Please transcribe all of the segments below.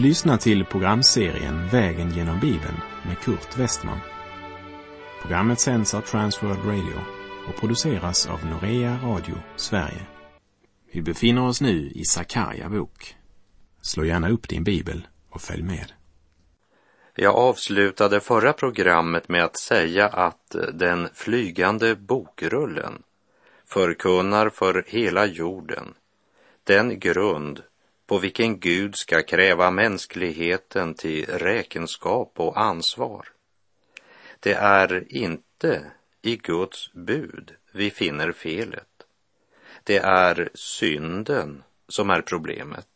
Du lyssnar till programserien Vägen genom Bibeln med Kurt Westman. Programmet sänds av Transworld Radio och produceras av Norea Radio Sverige. Vi befinner oss nu i Sakarja bok. Slå gärna upp din bibel och följ med. Jag avslutade förra programmet med att säga att den flygande bokrullen förkunnar för hela jorden den grund på vilken Gud ska kräva mänskligheten till räkenskap och ansvar. Det är inte i Guds bud vi finner felet. Det är synden som är problemet.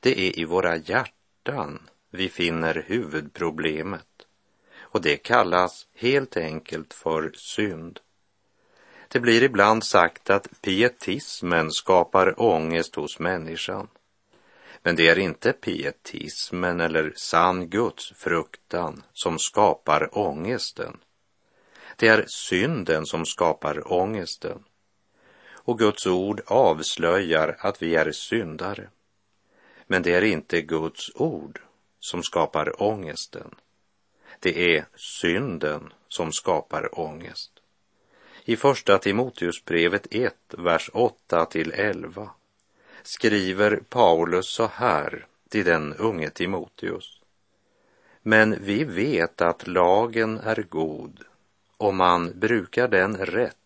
Det är i våra hjärtan vi finner huvudproblemet och det kallas helt enkelt för synd. Det blir ibland sagt att pietismen skapar ångest hos människan. Men det är inte pietismen eller sann gudsfruktan som skapar ångesten. Det är synden som skapar ångesten. Och Guds ord avslöjar att vi är syndare. Men det är inte Guds ord som skapar ångesten. Det är synden som skapar ångest. I första Timoteusbrevet 1, vers 8 till 11 skriver Paulus så här till den unge Timoteus. Men vi vet att lagen är god om man brukar den rätt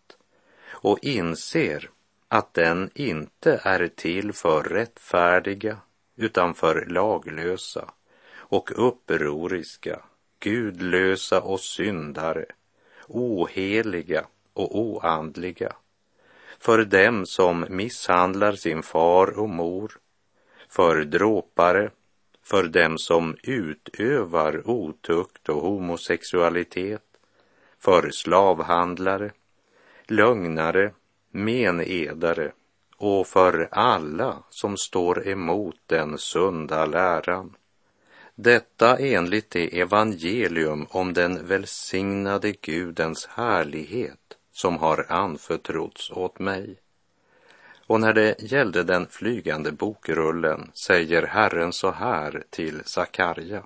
och inser att den inte är till för rättfärdiga utan för laglösa och upproriska, gudlösa och syndare, oheliga och oandliga för dem som misshandlar sin far och mor, för dråpare, för dem som utövar otukt och homosexualitet, för slavhandlare, lögnare, menedare och för alla som står emot den sunda läran. Detta enligt det evangelium om den välsignade Gudens härlighet som har anförtrotts åt mig. Och när det gällde den flygande bokrullen säger Herren så här till Sakarja.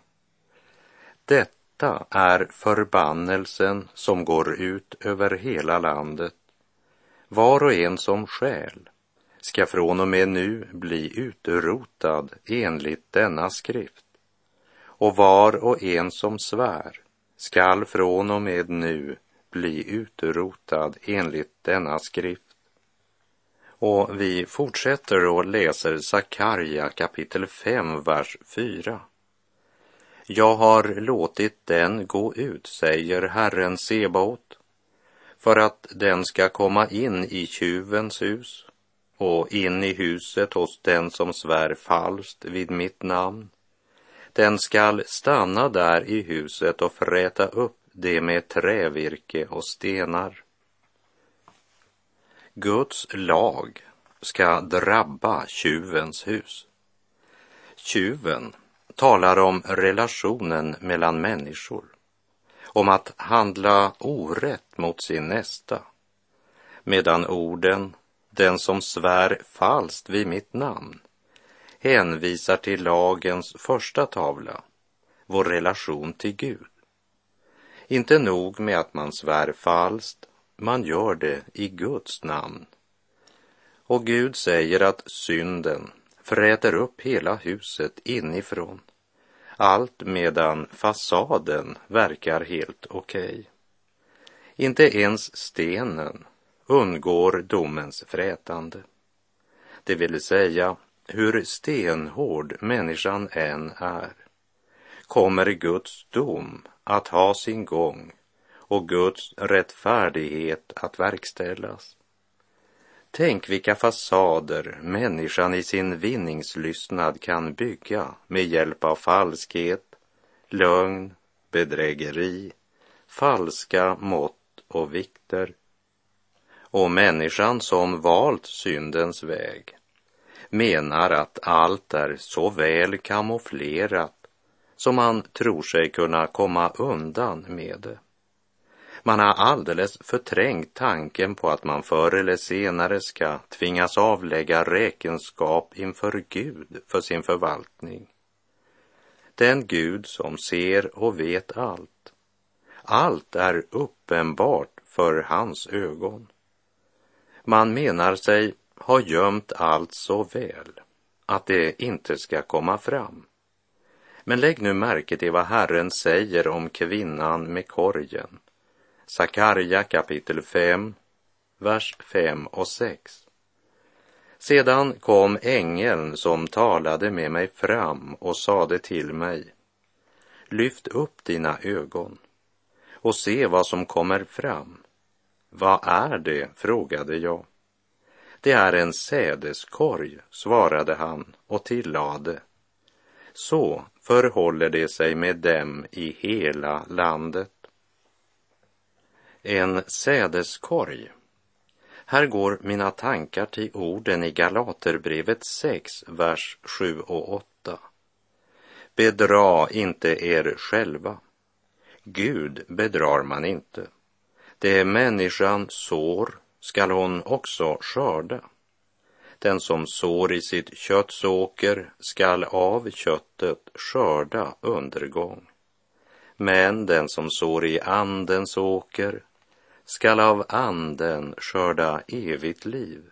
Detta är förbannelsen som går ut över hela landet. Var och en som skäl ska från och med nu bli utrotad enligt denna skrift. Och var och en som svär skall från och med nu bli utrotad enligt denna skrift. Och vi fortsätter och läser Sakarja kapitel 5, vers 4. Jag har låtit den gå ut, säger Herren Sebaot, för att den ska komma in i tjuvens hus och in i huset hos den som svär falskt vid mitt namn. Den skall stanna där i huset och fräta upp det med trävirke och stenar. Guds lag ska drabba tjuvens hus. Tjuven talar om relationen mellan människor, om att handla orätt mot sin nästa, medan orden den som svär falskt vid mitt namn hänvisar till lagens första tavla, vår relation till Gud. Inte nog med att man svär falskt, man gör det i Guds namn. Och Gud säger att synden fräter upp hela huset inifrån. Allt medan fasaden verkar helt okej. Okay. Inte ens stenen undgår domens frätande. Det vill säga, hur stenhård människan än är, kommer Guds dom att ha sin gång och Guds rättfärdighet att verkställas. Tänk vilka fasader människan i sin vinningslystnad kan bygga med hjälp av falskhet, lögn, bedrägeri, falska mått och vikter. Och människan som valt syndens väg menar att allt är så väl kamouflerat som man tror sig kunna komma undan med det. Man har alldeles förträngt tanken på att man förr eller senare ska tvingas avlägga räkenskap inför Gud för sin förvaltning. den Gud som ser och vet allt. Allt är uppenbart för hans ögon. Man menar sig ha gömt allt så väl att det inte ska komma fram. Men lägg nu märke till vad Herren säger om kvinnan med korgen. Sakarja kapitel 5, vers 5 och 6. Sedan kom ängeln som talade med mig fram och sade till mig, lyft upp dina ögon och se vad som kommer fram. Vad är det? frågade jag. Det är en sädeskorg, svarade han och tillade. Så förhåller det sig med dem i hela landet. En sädeskorg. Här går mina tankar till orden i Galaterbrevet 6, vers 7 och 8. Bedra inte er själva. Gud bedrar man inte. Det människan sår skall hon också skörda. Den som sår i sitt köttsåker skall av köttet skörda undergång. Men den som sår i andens åker skall av anden skörda evigt liv.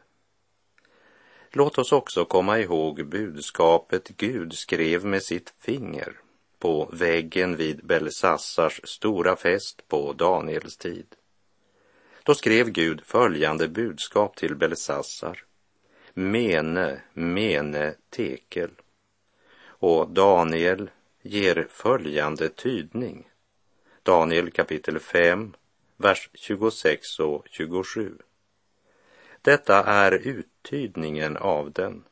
Låt oss också komma ihåg budskapet Gud skrev med sitt finger på väggen vid Belsassars stora fest på Daniels tid. Då skrev Gud följande budskap till Belsassar. Mene, mene, tekel. Och Daniel ger följande tydning. Daniel kapitel 5, vers 26 och 27. Detta är uttydningen av den.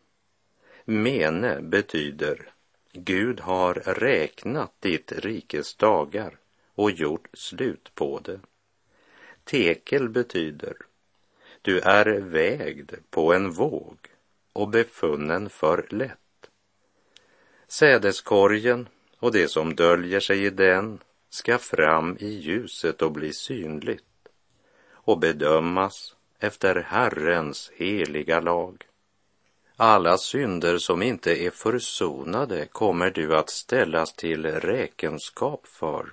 Mene betyder Gud har räknat ditt rikes dagar och gjort slut på det. Tekel betyder du är vägd på en våg och befunnen för lätt. Sädeskorgen och det som döljer sig i den ska fram i ljuset och bli synligt och bedömas efter Herrens heliga lag. Alla synder som inte är försonade kommer du att ställas till räkenskap för.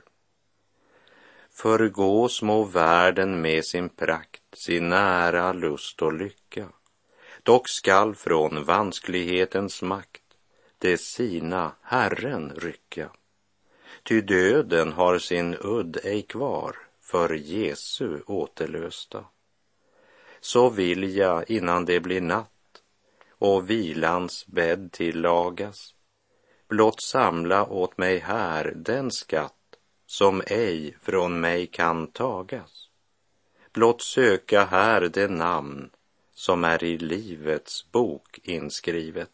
Förgå små världen med sin prakt, sin nära lust och lycka. Dock skall från vansklighetens makt det sina Herren rycka. Ty döden har sin udd ej kvar för Jesu återlösta. Så vill jag innan det blir natt och vilans bädd tillagas, blott samla åt mig här den skatt som ej från mig kan tagas. Blott söka här det namn som är i livets bok inskrivet.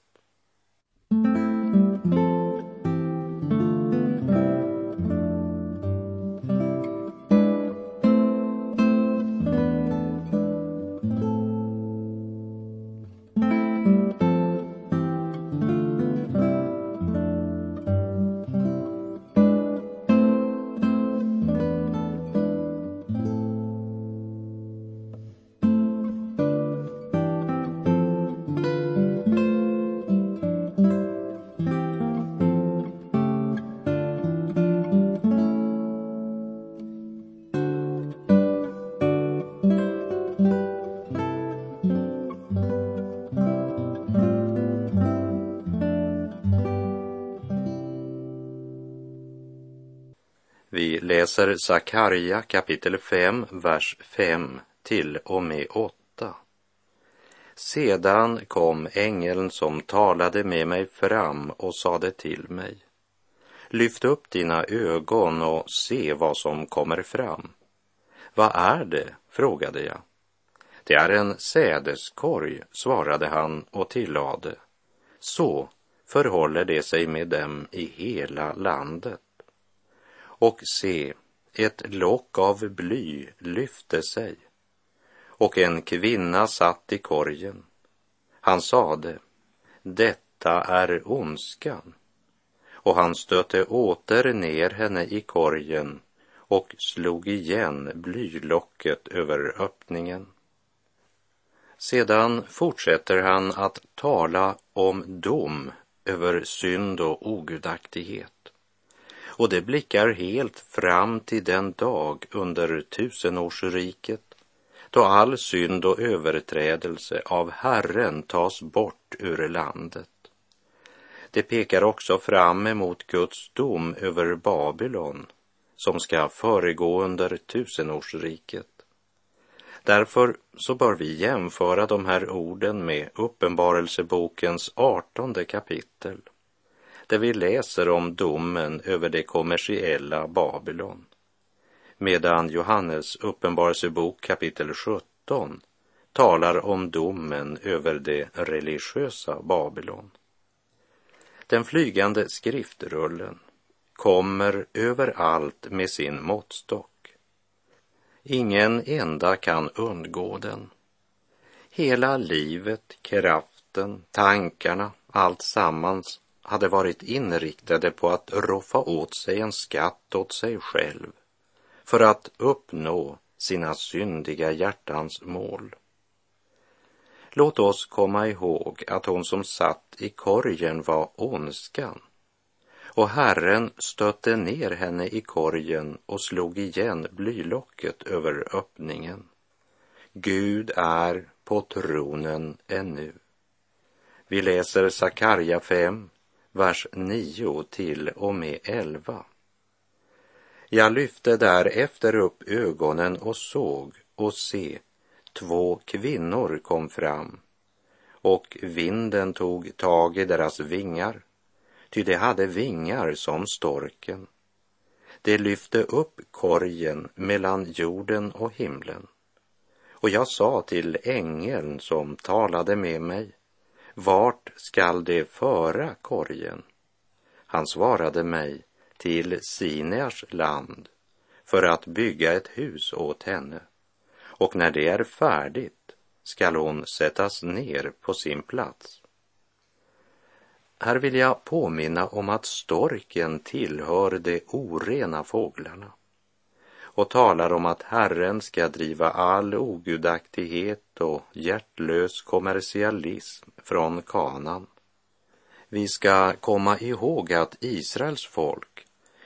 Läser Sakarja kapitel 5, vers 5 till och med 8. Sedan kom ängeln som talade med mig fram och sade till mig. Lyft upp dina ögon och se vad som kommer fram. Vad är det? frågade jag. Det är en sädeskorg, svarade han och tillade. Så förhåller det sig med dem i hela landet och se, ett lock av bly lyfte sig och en kvinna satt i korgen. Han sade, detta är ondskan. Och han stötte åter ner henne i korgen och slog igen blylocket över öppningen. Sedan fortsätter han att tala om dom över synd och ogudaktighet och det blickar helt fram till den dag under tusenårsriket då all synd och överträdelse av Herren tas bort ur landet. Det pekar också fram emot Guds dom över Babylon som ska föregå under tusenårsriket. Därför så bör vi jämföra de här orden med Uppenbarelsebokens artonde kapitel där vi läser om domen över det kommersiella Babylon. Medan Johannes uppenbarelsebok kapitel 17 talar om domen över det religiösa Babylon. Den flygande skriftrullen kommer överallt med sin måttstock. Ingen enda kan undgå den. Hela livet, kraften, tankarna, allt sammans hade varit inriktade på att roffa åt sig en skatt åt sig själv för att uppnå sina syndiga hjärtans mål. Låt oss komma ihåg att hon som satt i korgen var ondskan och Herren stötte ner henne i korgen och slog igen blylocket över öppningen. Gud är på tronen ännu. Vi läser Sakarja 5, vers 9 till och med 11. Jag lyfte därefter upp ögonen och såg och se, två kvinnor kom fram och vinden tog tag i deras vingar, ty de hade vingar som storken. De lyfte upp korgen mellan jorden och himlen. Och jag sa till ängeln som talade med mig, vart skall de föra korgen? Han svarade mig, till Sinears land för att bygga ett hus åt henne. Och när det är färdigt skall hon sättas ner på sin plats. Här vill jag påminna om att storken tillhör de orena fåglarna och talar om att Herren ska driva all ogudaktighet och hjärtlös kommersialism från kanan. Vi ska komma ihåg att Israels folk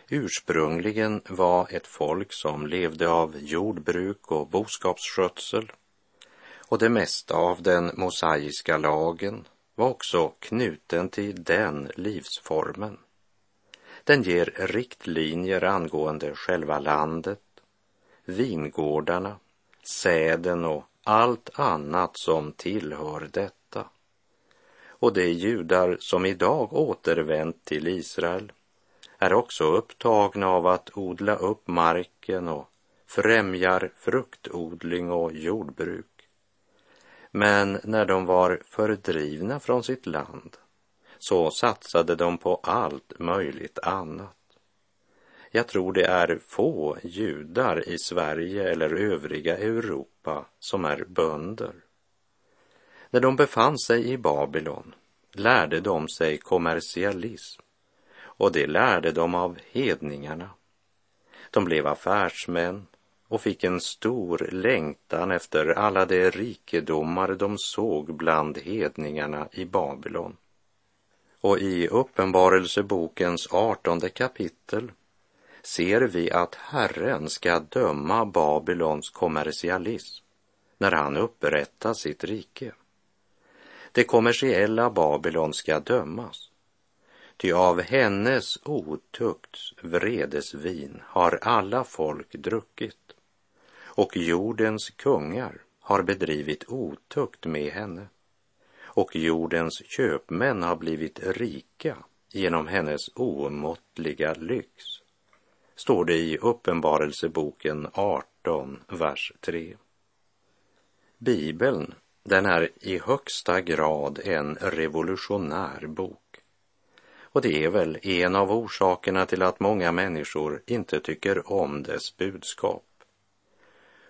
ursprungligen var ett folk som levde av jordbruk och boskapsskötsel och det mesta av den mosaiska lagen var också knuten till den livsformen. Den ger riktlinjer angående själva landet, vingårdarna, säden och allt annat som tillhör detta. Och de judar som idag återvänt till Israel är också upptagna av att odla upp marken och främjar fruktodling och jordbruk. Men när de var fördrivna från sitt land så satsade de på allt möjligt annat. Jag tror det är få judar i Sverige eller övriga Europa som är bönder. När de befann sig i Babylon lärde de sig kommersialism och det lärde de av hedningarna. De blev affärsmän och fick en stor längtan efter alla de rikedomar de såg bland hedningarna i Babylon. Och i Uppenbarelsebokens artonde kapitel ser vi att Herren ska döma Babylons kommersialism när han upprättar sitt rike. Det kommersiella Babylon ska dömas Ty av hennes otukts vredesvin har alla folk druckit och jordens kungar har bedrivit otukt med henne och jordens köpmän har blivit rika genom hennes omåttliga lyx, står det i Uppenbarelseboken 18, vers 3. Bibeln, den är i högsta grad en revolutionär bok. Och det är väl en av orsakerna till att många människor inte tycker om dess budskap.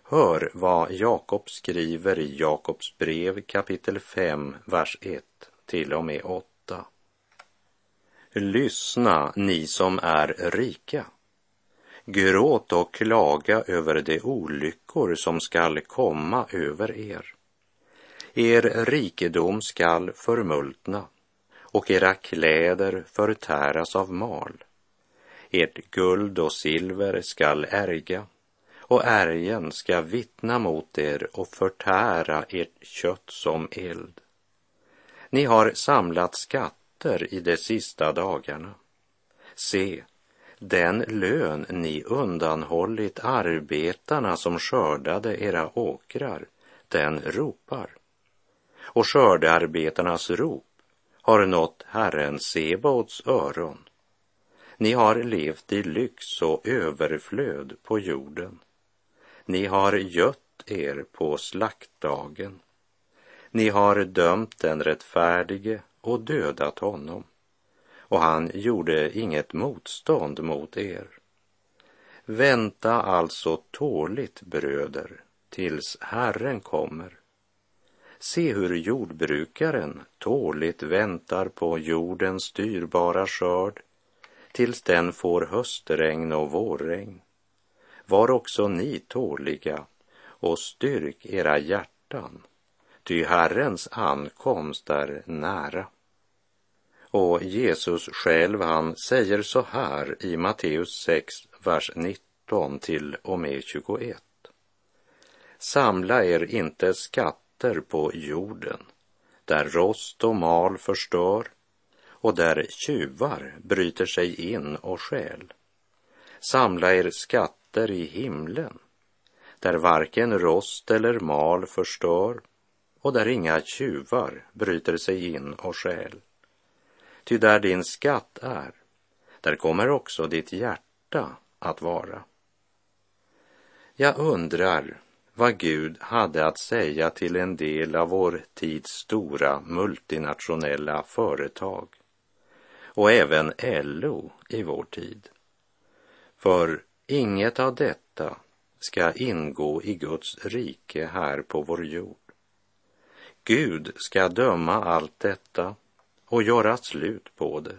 Hör vad Jakob skriver i Jakobs brev kapitel 5, vers 1 till och med 8. Lyssna, ni som är rika. Gråt och klaga över de olyckor som skall komma över er. Er rikedom skall förmultna och era kläder förtäras av mal. Ert guld och silver skall ärga och ärgen ska vittna mot er och förtära ert kött som eld. Ni har samlat skatter i de sista dagarna. Se, den lön ni undanhållit arbetarna som skördade era åkrar, den ropar. Och skördearbetarnas rop har nått Herren Sebaots öron. Ni har levt i lyx och överflöd på jorden. Ni har gött er på slaktdagen. Ni har dömt den rättfärdige och dödat honom och han gjorde inget motstånd mot er. Vänta alltså tåligt, bröder, tills Herren kommer. Se hur jordbrukaren tåligt väntar på jordens dyrbara skörd tills den får höstregn och vårregn. Var också ni tåliga och styrk era hjärtan, ty Herrens ankomst är nära. Och Jesus själv, han säger så här i Matteus 6, vers 19 till och med 21. Samla er inte skatter på jorden, där rost och mal förstör och där tjuvar bryter sig in och stjäl. Samla er skatter i himlen, där varken rost eller mal förstör och där inga tjuvar bryter sig in och stjäl. Ty där din skatt är, där kommer också ditt hjärta att vara. Jag undrar vad Gud hade att säga till en del av vår tids stora multinationella företag och även LO i vår tid. För inget av detta ska ingå i Guds rike här på vår jord. Gud ska döma allt detta och göra slut på det.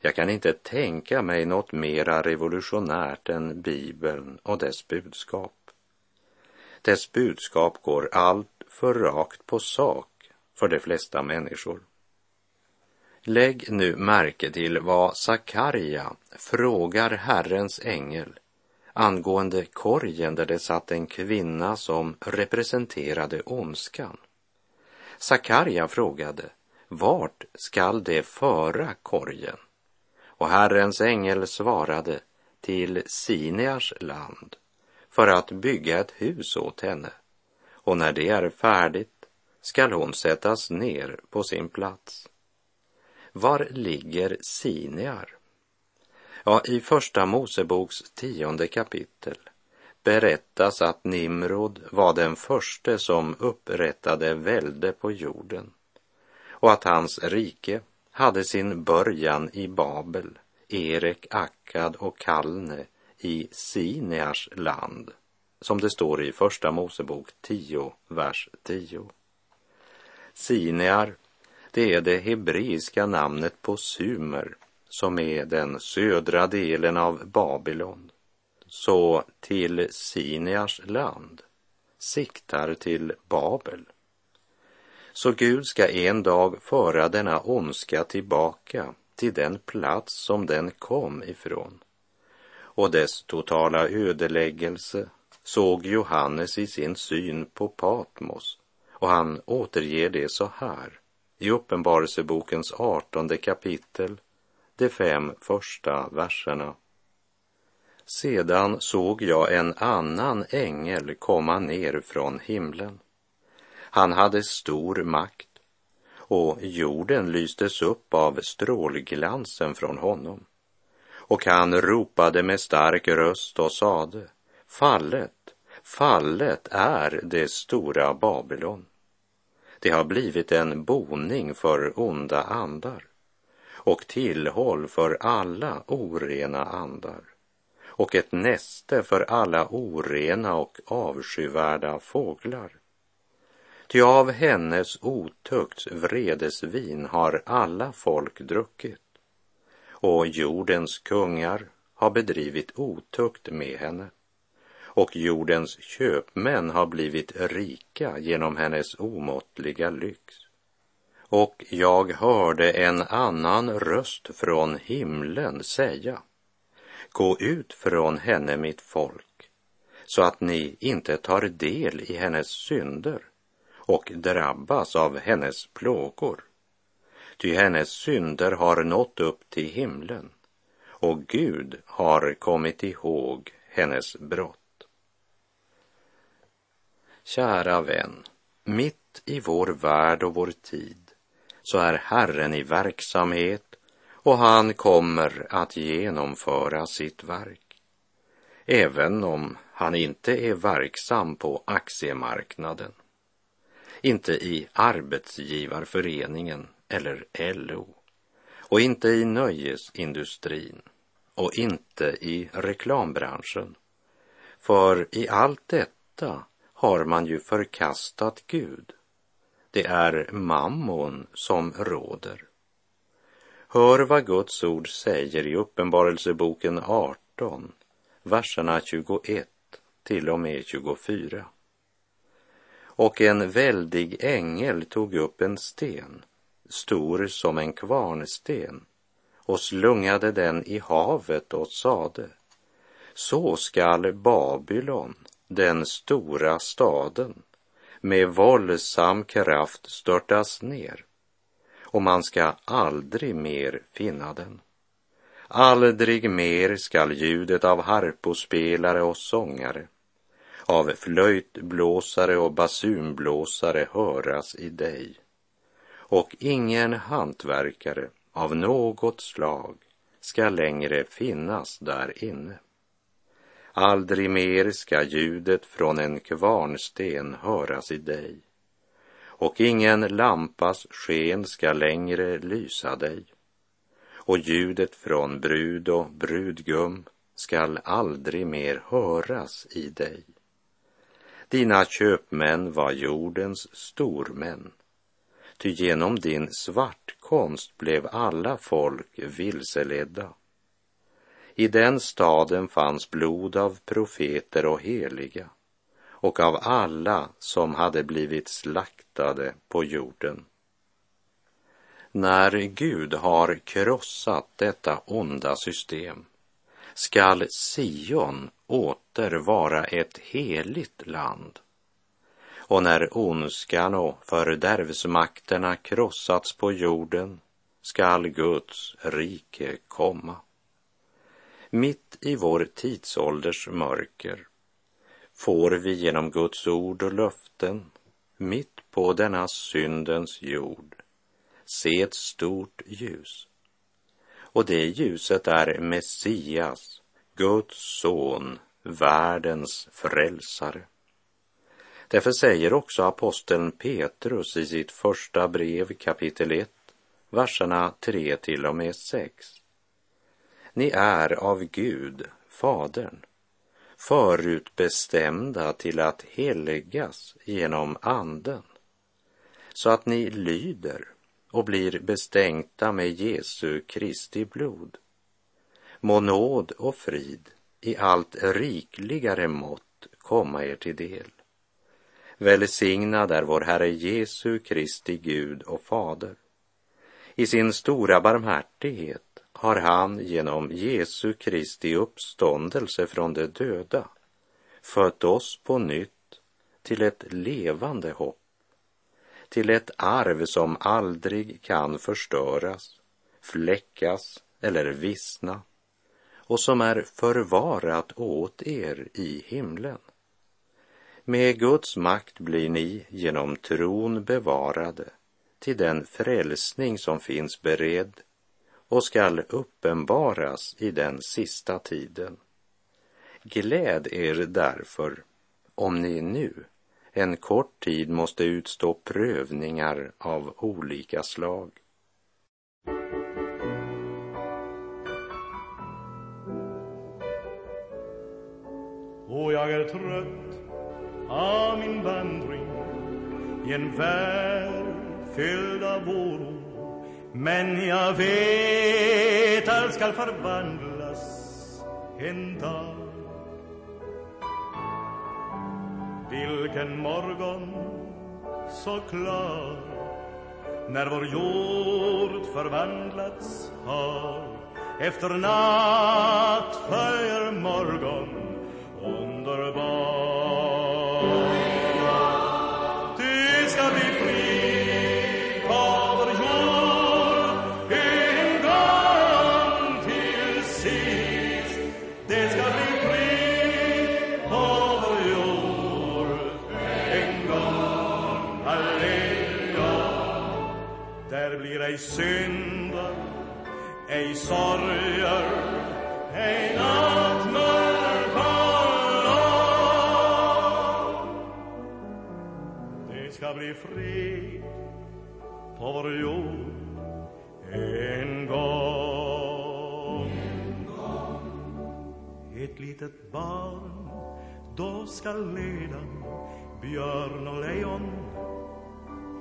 Jag kan inte tänka mig något mera revolutionärt än Bibeln och dess budskap. Dess budskap går allt för rakt på sak för de flesta människor. Lägg nu märke till vad Sakarja frågar Herrens ängel angående korgen där det satt en kvinna som representerade ondskan. Sakarja frågade, vart skall det föra korgen? Och Herrens ängel svarade, till Sinears land, för att bygga ett hus åt henne. Och när det är färdigt skall hon sättas ner på sin plats. Var ligger Sinear? Ja, i Första Moseboks tionde kapitel berättas att Nimrod var den förste som upprättade välde på jorden och att hans rike hade sin början i Babel, Erek, Akkad och Kalne i Sinears land, som det står i Första Mosebok 10, vers 10. Sinear, det är det hebreiska namnet på Sumer, som är den södra delen av Babylon. Så till Sinears land siktar till Babel. Så Gud ska en dag föra denna ondska tillbaka till den plats som den kom ifrån. Och dess totala ödeläggelse såg Johannes i sin syn på Patmos och han återger det så här i Uppenbarelsebokens artonde kapitel, de fem första verserna. Sedan såg jag en annan ängel komma ner från himlen han hade stor makt och jorden lystes upp av strålglansen från honom. Och han ropade med stark röst och sade, fallet, fallet är det stora Babylon. Det har blivit en boning för onda andar och tillhåll för alla orena andar och ett näste för alla orena och avskyvärda fåglar. Ty av hennes otukts vredesvin har alla folk druckit. Och jordens kungar har bedrivit otukt med henne. Och jordens köpmän har blivit rika genom hennes omåttliga lyx. Och jag hörde en annan röst från himlen säga, Gå ut från henne, mitt folk, så att ni inte tar del i hennes synder och drabbas av hennes plågor. Ty hennes synder har nått upp till himlen och Gud har kommit ihåg hennes brott. Kära vän, mitt i vår värld och vår tid så är Herren i verksamhet och han kommer att genomföra sitt verk. Även om han inte är verksam på aktiemarknaden, inte i arbetsgivarföreningen eller LO och inte i nöjesindustrin och inte i reklambranschen. För i allt detta har man ju förkastat Gud. Det är mammon som råder. Hör vad Guds ord säger i Uppenbarelseboken 18, verserna 21 till och med 24. Och en väldig ängel tog upp en sten, stor som en kvarnsten, och slungade den i havet och sade, så skall Babylon, den stora staden, med våldsam kraft störtas ner och man ska aldrig mer finna den. Aldrig mer skall ljudet av harpospelare och sångare, av flöjtblåsare och basunblåsare höras i dig. Och ingen hantverkare av något slag ska längre finnas där inne. Aldrig mer ska ljudet från en kvarnsten höras i dig och ingen lampas sken ska längre lysa dig och ljudet från brud och brudgum skall aldrig mer höras i dig. Dina köpmän var jordens stormän, ty genom din svartkonst blev alla folk vilseledda. I den staden fanns blod av profeter och heliga och av alla som hade blivit slaktade på jorden. När Gud har krossat detta onda system skall Sion åter vara ett heligt land. Och när ondskan och fördärvsmakterna krossats på jorden skall Guds rike komma. Mitt i vår tidsålders mörker får vi genom Guds ord och löften mitt på denna syndens jord se ett stort ljus. Och det ljuset är Messias, Guds son, världens frälsare. Därför säger också aposteln Petrus i sitt första brev kapitel 1, verserna 3 till och med 6. Ni är av Gud, Fadern, förutbestämda till att helgas genom anden, så att ni lyder och blir bestänkta med Jesu Kristi blod. Må nåd och frid i allt rikligare mått komma er till del. Välsignad är vår Herre Jesu Kristi Gud och Fader. I sin stora barmhärtighet har han genom Jesu Kristi uppståndelse från de döda fött oss på nytt till ett levande hopp, till ett arv som aldrig kan förstöras, fläckas eller vissna och som är förvarat åt er i himlen. Med Guds makt blir ni genom tron bevarade till den frälsning som finns beredd och skall uppenbaras i den sista tiden. Gläd er därför om ni nu en kort tid måste utstå prövningar av olika slag. Och jag är trött av min vandring i en värld fylld av oro men jag vet allt skall förvandlas en dag Vilken morgon så klar när vår jord förvandlats har efter natt följer morgon underbar. Ej sorger, ej nattmörker. Det ska bli fred på vår jord en gång. Ett litet barn då ska leda björn och lejon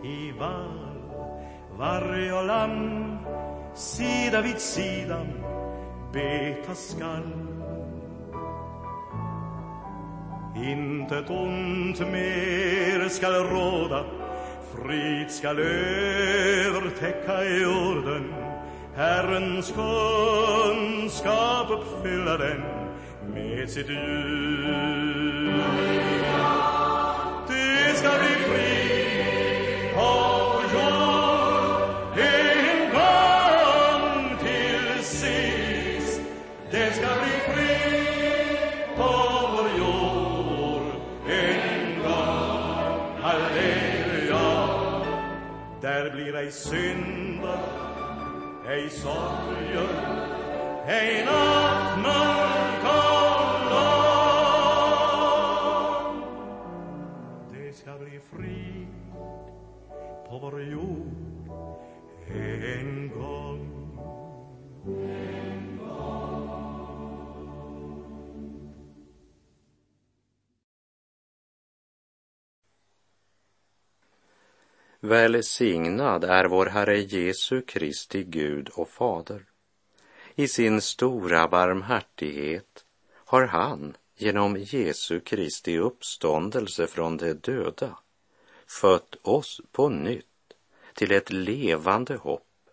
i val, varg och lamm sida vid sida beta skall. Intet ont mer skall råda, frid skall övertäcka jorden. Herrens kunskap uppfylla den med sitt ljus. Där blir ej synder, ej sorger, ej nattmörker lång. Det ska bli Välsignad är vår Herre Jesu Kristi Gud och Fader. I sin stora barmhärtighet har han genom Jesu Kristi uppståndelse från de döda fött oss på nytt till ett levande hopp,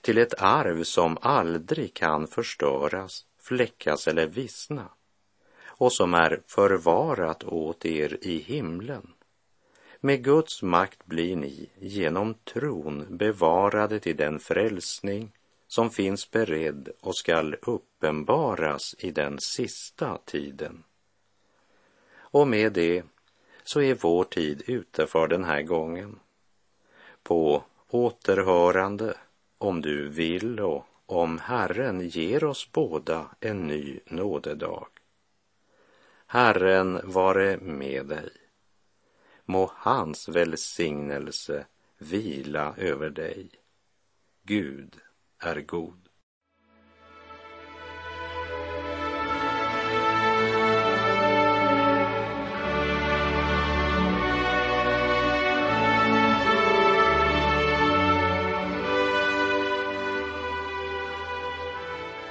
till ett arv som aldrig kan förstöras, fläckas eller vissna och som är förvarat åt er i himlen. Med Guds makt blir ni genom tron bevarade till den frälsning som finns beredd och skall uppenbaras i den sista tiden. Och med det så är vår tid ute för den här gången. På återhörande, om du vill och om Herren ger oss båda en ny nådedag. Herren vare med dig. Må hans välsignelse vila över dig. Gud är god.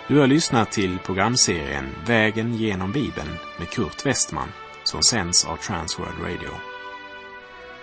Du har lyssnat till programserien Vägen genom Bibeln med Kurt Westman som sänds av Transworld Radio.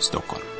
Stockholm.